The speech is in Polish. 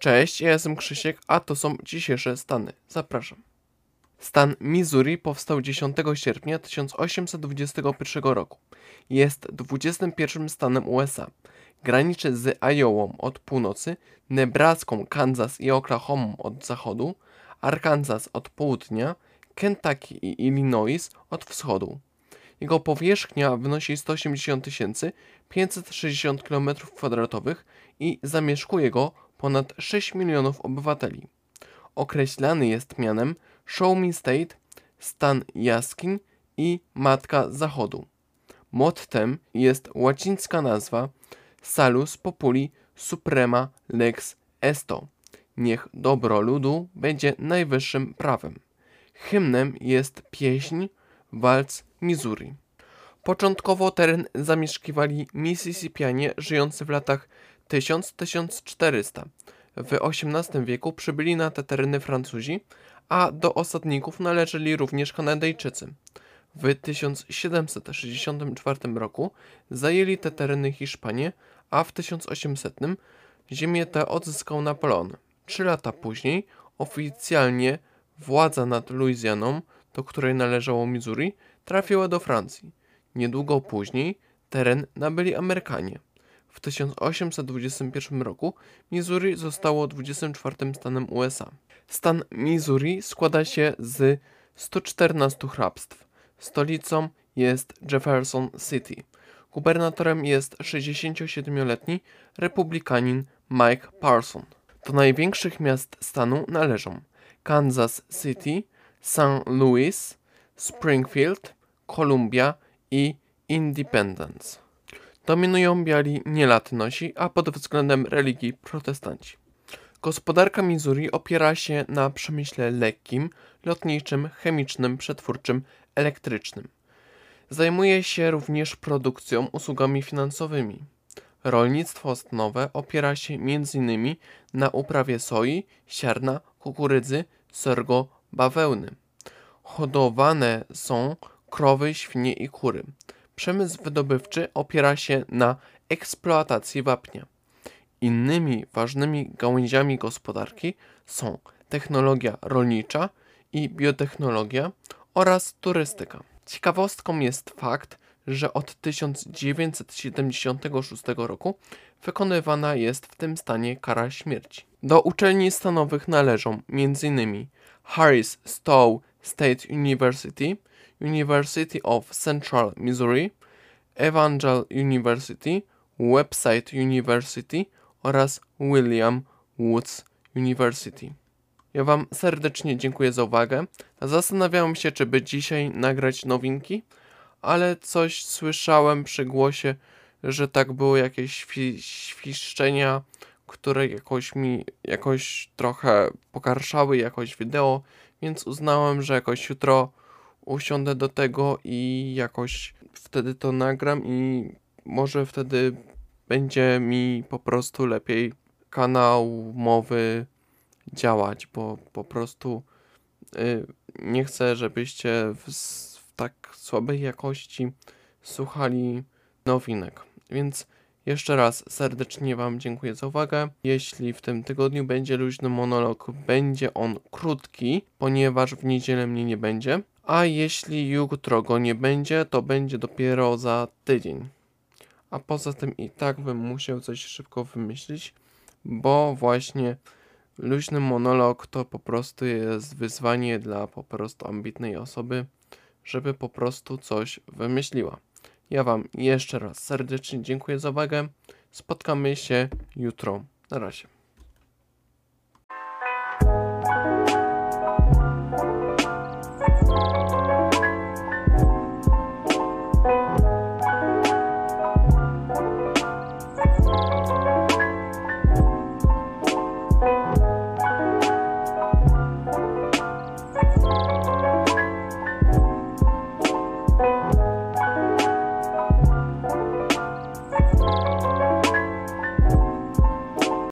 Cześć, ja jestem Krzysiek, a to są dzisiejsze stany. Zapraszam. Stan Missouri powstał 10 sierpnia 1821 roku. Jest 21 stanem USA. Graniczy z Iową od północy, Nebraską, Kansas i Oklahoma od zachodu, Arkansas od południa, Kentucky i Illinois od wschodu. Jego powierzchnia wynosi 180 560 km2 i zamieszkuje go ponad 6 milionów obywateli. Określany jest mianem Show Me State, stan jaskiń i matka zachodu. Mottem jest łacińska nazwa Salus Populi Suprema Lex Esto. Niech dobro ludu będzie najwyższym prawem. Hymnem jest pieśń Walc Missouri. Początkowo teren zamieszkiwali Mississippianie żyjący w latach 1000-1400. W XVIII wieku przybyli na te tereny Francuzi, a do osadników należeli również Kanadyjczycy. W 1764 roku zajęli te tereny Hiszpanie, a w 1800 ziemię tę odzyskał Napoleon. Trzy lata później oficjalnie władza nad Luizjaną, do której należało Missouri, trafiła do Francji. Niedługo później teren nabyli Amerykanie. W 1821 roku Missouri zostało 24 stanem USA. Stan Missouri składa się z 114 hrabstw. Stolicą jest Jefferson City. Gubernatorem jest 67-letni republikanin Mike Parson. Do największych miast stanu należą Kansas City, St. Louis, Springfield, Columbia i Independence. Dominują biali nielatnosi, a pod względem religii protestanci. Gospodarka Missouri opiera się na przemyśle lekkim, lotniczym, chemicznym, przetwórczym, elektrycznym. Zajmuje się również produkcją, usługami finansowymi. Rolnictwo stanowe opiera się m.in. na uprawie soi, siarna, kukurydzy, sorgo, bawełny. Hodowane są krowy, świnie i kury. Przemysł wydobywczy opiera się na eksploatacji wapnia. Innymi ważnymi gałęziami gospodarki są technologia rolnicza i biotechnologia oraz turystyka. Ciekawostką jest fakt, że od 1976 roku wykonywana jest w tym stanie kara śmierci. Do uczelni stanowych należą m.in. Harris Stowe State University, University of Central Missouri, Evangel University, Website University oraz William Woods University. Ja Wam serdecznie dziękuję za uwagę. Zastanawiałem się, czy by dzisiaj nagrać nowinki, ale coś słyszałem przy głosie, że tak było jakieś świ świszczenia, które jakoś mi jakoś trochę pogarszały jakoś wideo, więc uznałem, że jakoś jutro usiądę do tego i jakoś wtedy to nagram i może wtedy będzie mi po prostu lepiej kanał mowy działać, bo po prostu y, nie chcę, żebyście w, w tak słabej jakości słuchali nowinek. Więc jeszcze raz serdecznie Wam dziękuję za uwagę. Jeśli w tym tygodniu będzie luźny monolog, będzie on krótki, ponieważ w niedzielę mnie nie będzie. A jeśli jutro go nie będzie, to będzie dopiero za tydzień. A poza tym i tak bym musiał coś szybko wymyślić, bo właśnie luźny monolog to po prostu jest wyzwanie dla po prostu ambitnej osoby, żeby po prostu coś wymyśliła. Ja Wam jeszcze raz serdecznie dziękuję za uwagę. Spotkamy się jutro. Na razie.